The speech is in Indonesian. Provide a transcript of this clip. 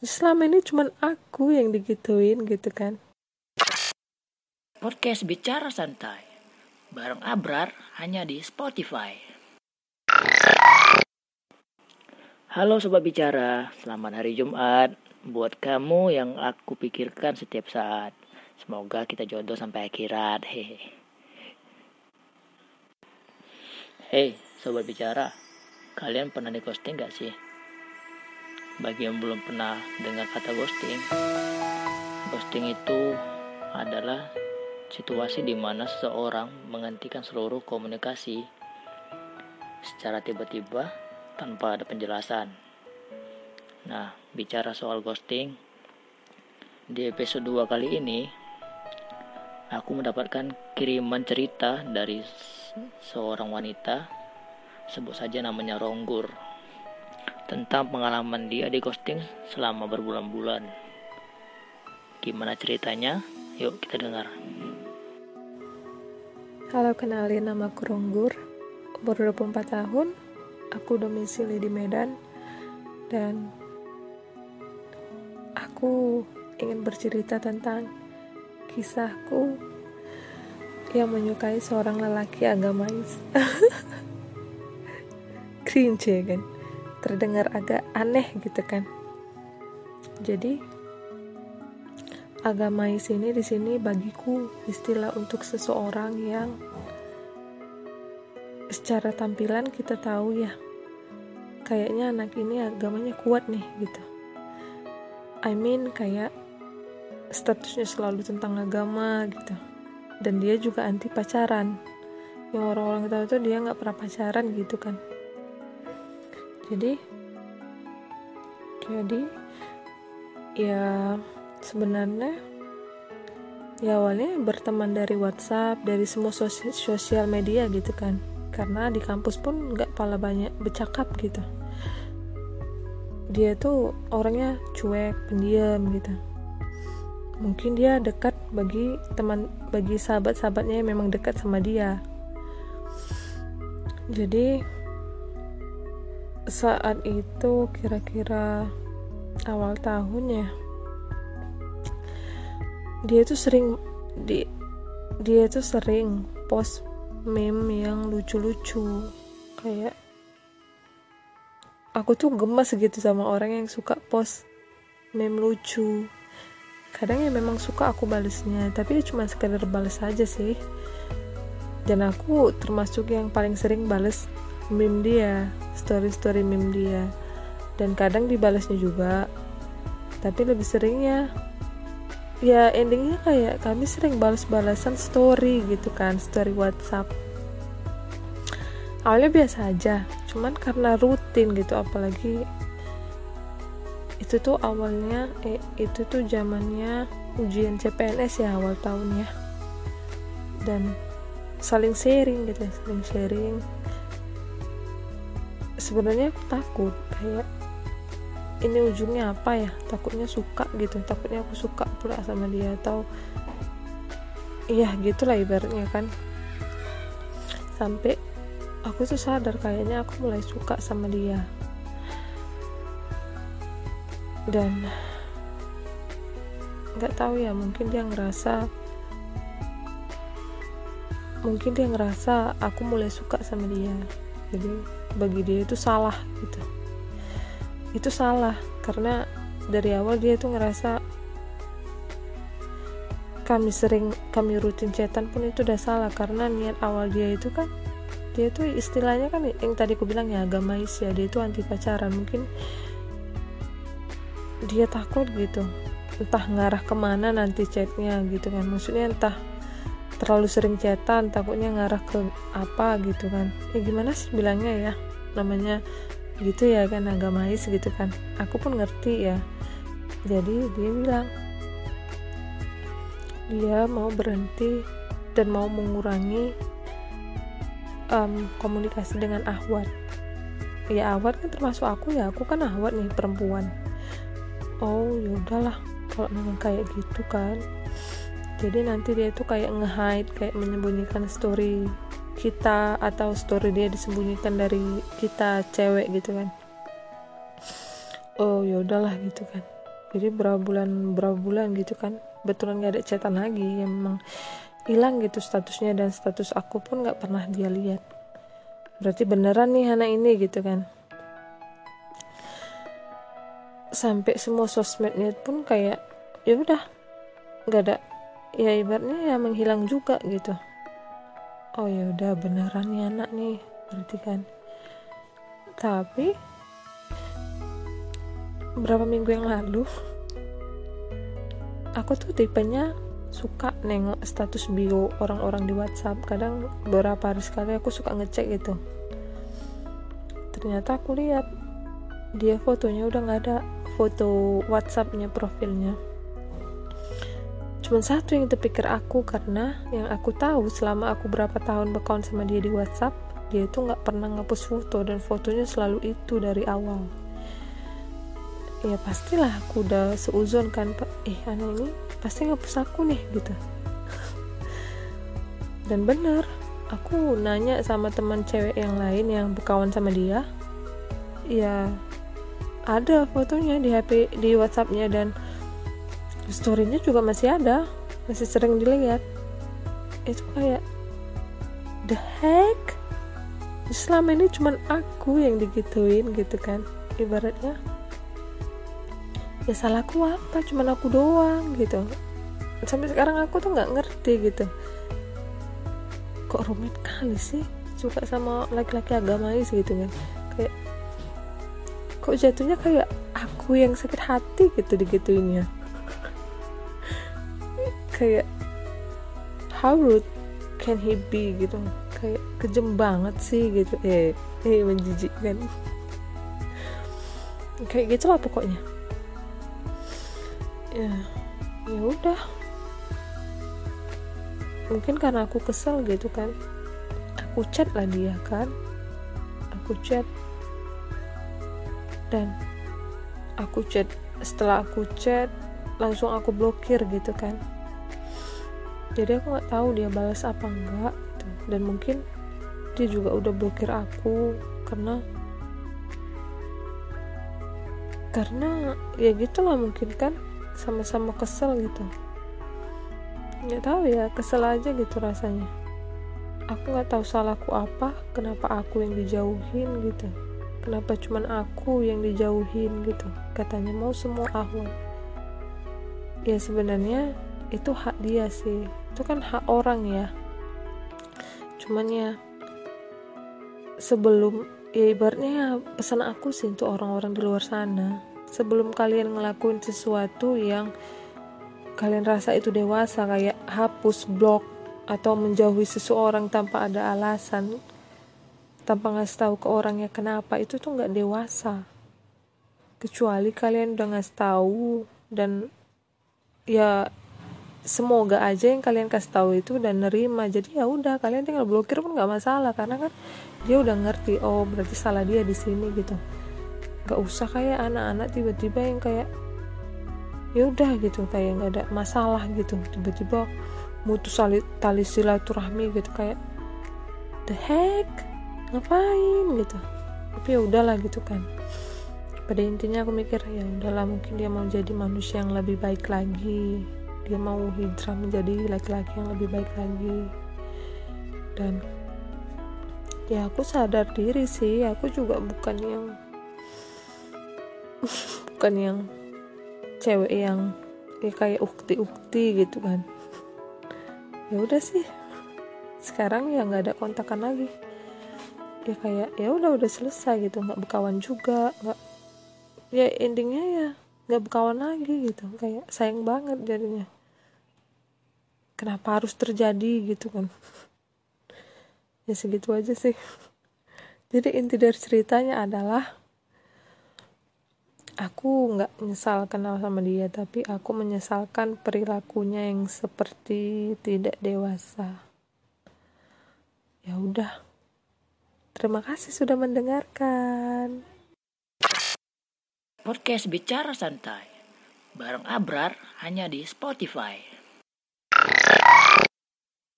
selama ini cuman aku yang digituin gitu kan Podcast Bicara Santai bareng Abrar hanya di Spotify. Halo Sobat Bicara, selamat hari Jumat buat kamu yang aku pikirkan setiap saat. Semoga kita jodoh sampai akhirat. Hehe. Hey, Sobat Bicara, kalian pernah di ghosting gak sih? Bagi yang belum pernah dengar kata ghosting, ghosting itu adalah situasi di mana seseorang menghentikan seluruh komunikasi secara tiba-tiba tanpa ada penjelasan. Nah, bicara soal ghosting, di episode 2 kali ini aku mendapatkan kiriman cerita dari seorang wanita sebut saja namanya Ronggur tentang pengalaman dia di ghosting selama berbulan-bulan. Gimana ceritanya? Yuk kita dengar. Halo kenalin nama aku Ronggur Umur 24 tahun Aku domisili di Medan Dan Aku ingin bercerita tentang Kisahku Yang menyukai seorang lelaki agamais Cringe ya kan Terdengar agak aneh gitu kan. Jadi agamais ini di sini bagiku istilah untuk seseorang yang secara tampilan kita tahu ya kayaknya anak ini agamanya kuat nih gitu. I mean kayak statusnya selalu tentang agama gitu. Dan dia juga anti pacaran. Yang orang-orang tahu tuh dia nggak pernah pacaran gitu kan jadi jadi ya sebenarnya ya awalnya berteman dari WhatsApp dari semua sosial, media gitu kan. Karena di kampus pun nggak pala banyak bercakap gitu. Dia tuh orangnya cuek pendiam gitu. Mungkin dia dekat bagi teman bagi sahabat-sahabatnya yang memang dekat sama dia. Jadi saat itu kira-kira awal tahun ya dia tuh sering di dia tuh sering post meme yang lucu-lucu kayak aku tuh gemes gitu sama orang yang suka post meme lucu. Kadang ya memang suka aku balesnya tapi cuma sekedar bales aja sih. Dan aku termasuk yang paling sering bales meme dia story-story meme dia. Dan kadang dibalesnya juga tapi lebih seringnya ya endingnya kayak kami sering balas-balasan story gitu kan story WhatsApp. Awalnya biasa aja cuman karena rutin gitu apalagi itu tuh awalnya eh, itu tuh zamannya ujian CPNS ya awal tahun ya dan saling sharing gitu saling sharing sebenarnya aku takut kayak ini ujungnya apa ya? Takutnya suka gitu takutnya aku suka pula sama dia atau iya gitulah ibaratnya kan. Sampai aku tuh sadar kayaknya aku mulai suka sama dia. Dan nggak tahu ya mungkin dia ngerasa mungkin dia ngerasa aku mulai suka sama dia. Jadi bagi dia itu salah gitu. Itu salah karena dari awal dia tuh ngerasa kami sering kami rutin chatan pun itu udah salah karena niat awal dia itu kan dia tuh istilahnya kan yang tadi aku bilang ya agamais ya dia itu anti pacaran. Mungkin dia takut gitu entah ngarah ke mana nanti chatnya gitu kan. Maksudnya entah terlalu sering chatan takutnya ngarah ke apa gitu kan. Ya gimana sih bilangnya ya? Namanya gitu ya kan agamais gitu kan. Aku pun ngerti ya. Jadi dia bilang dia mau berhenti dan mau mengurangi um, komunikasi dengan ahwat. Ya ahwat kan termasuk aku ya aku kan ahwat nih perempuan. Oh ya udahlah kalau memang kayak gitu kan jadi nanti dia tuh kayak nge-hide kayak menyembunyikan story kita atau story dia disembunyikan dari kita cewek gitu kan. Oh ya udahlah gitu kan. Jadi berapa bulan berapa bulan gitu kan betulan gak ada chatan lagi yang memang hilang gitu statusnya dan status aku pun nggak pernah dia lihat. Berarti beneran nih anak ini gitu kan. Sampai semua sosmednya pun kayak ya udah nggak ada ya ibaratnya ya menghilang juga gitu. Oh ya udah beneran nih anak nih berarti kan. Tapi berapa minggu yang lalu aku tuh tipenya suka nengok status bio orang-orang di WhatsApp. Kadang beberapa hari sekali aku suka ngecek gitu. Ternyata aku lihat dia fotonya udah nggak ada foto WhatsAppnya profilnya cuma satu yang terpikir aku karena yang aku tahu selama aku berapa tahun berkawan sama dia di WhatsApp dia itu nggak pernah ngapus foto dan fotonya selalu itu dari awal. Ya pastilah aku udah seuzon kan pak. Eh anak ini pasti ngapus aku nih gitu. Dan bener aku nanya sama teman cewek yang lain yang berkawan sama dia ya ada fotonya di HP di WhatsAppnya dan storynya juga masih ada masih sering dilihat. Itu kayak the heck? Selama ini cuman aku yang digituin gitu kan ibaratnya. Ya salahku apa? Cuman aku doang gitu. Sampai sekarang aku tuh nggak ngerti gitu. Kok rumit kali sih? Suka sama laki-laki agamais gitu kan. Kayak kok jatuhnya kayak aku yang sakit hati gitu digituinnya kayak how rude can he be gitu. Kayak kejem banget sih gitu. Eh eh menjijikkan kayak gitu lah pokoknya. Ya ya udah. Mungkin karena aku kesel gitu kan. Aku chat lah dia kan. Aku chat. Dan aku chat setelah aku chat langsung aku blokir gitu kan jadi aku nggak tahu dia balas apa enggak gitu. dan mungkin dia juga udah blokir aku karena karena ya gitulah mungkin kan sama-sama kesel gitu. Nggak tahu ya kesel aja gitu rasanya. Aku nggak tahu salahku apa kenapa aku yang dijauhin gitu. Kenapa cuman aku yang dijauhin gitu katanya mau semua ahwat. Ya sebenarnya itu hak dia sih itu kan hak orang ya. Cuman ya sebelum ya ibaratnya pesan aku sih untuk orang-orang di luar sana. Sebelum kalian ngelakuin sesuatu yang kalian rasa itu dewasa kayak hapus blog atau menjauhi seseorang tanpa ada alasan tanpa ngasih tahu ke orangnya kenapa itu tuh nggak dewasa. Kecuali kalian udah ngasih tahu dan ya semoga aja yang kalian kasih tahu itu dan nerima. Jadi ya udah kalian tinggal blokir pun nggak masalah karena kan dia udah ngerti oh berarti salah dia di sini gitu. Gak usah kayak anak-anak tiba-tiba yang kayak ya udah gitu kayak nggak ada masalah gitu. Tiba-tiba mutus tali silaturahmi gitu kayak the heck? Ngapain? Gitu. Tapi ya udahlah gitu kan. Pada intinya aku mikir ya udahlah mungkin dia mau jadi manusia yang lebih baik lagi dia mau hijrah menjadi laki-laki yang lebih baik lagi. Dan ya aku sadar diri sih aku juga bukan yang bukan yang cewek yang ya kayak ukti-ukti gitu kan. Ya udah sih sekarang ya nggak ada kontakan lagi. Ya kayak ya udah udah selesai gitu nggak berkawan juga nggak ya endingnya ya nggak berkawan lagi gitu. Kayak sayang banget jadinya kenapa harus terjadi gitu kan. Ya segitu aja sih. Jadi inti dari ceritanya adalah aku nggak menyesal kenal sama dia tapi aku menyesalkan perilakunya yang seperti tidak dewasa. Ya udah. Terima kasih sudah mendengarkan. Podcast bicara santai. Bareng Abrar hanya di Spotify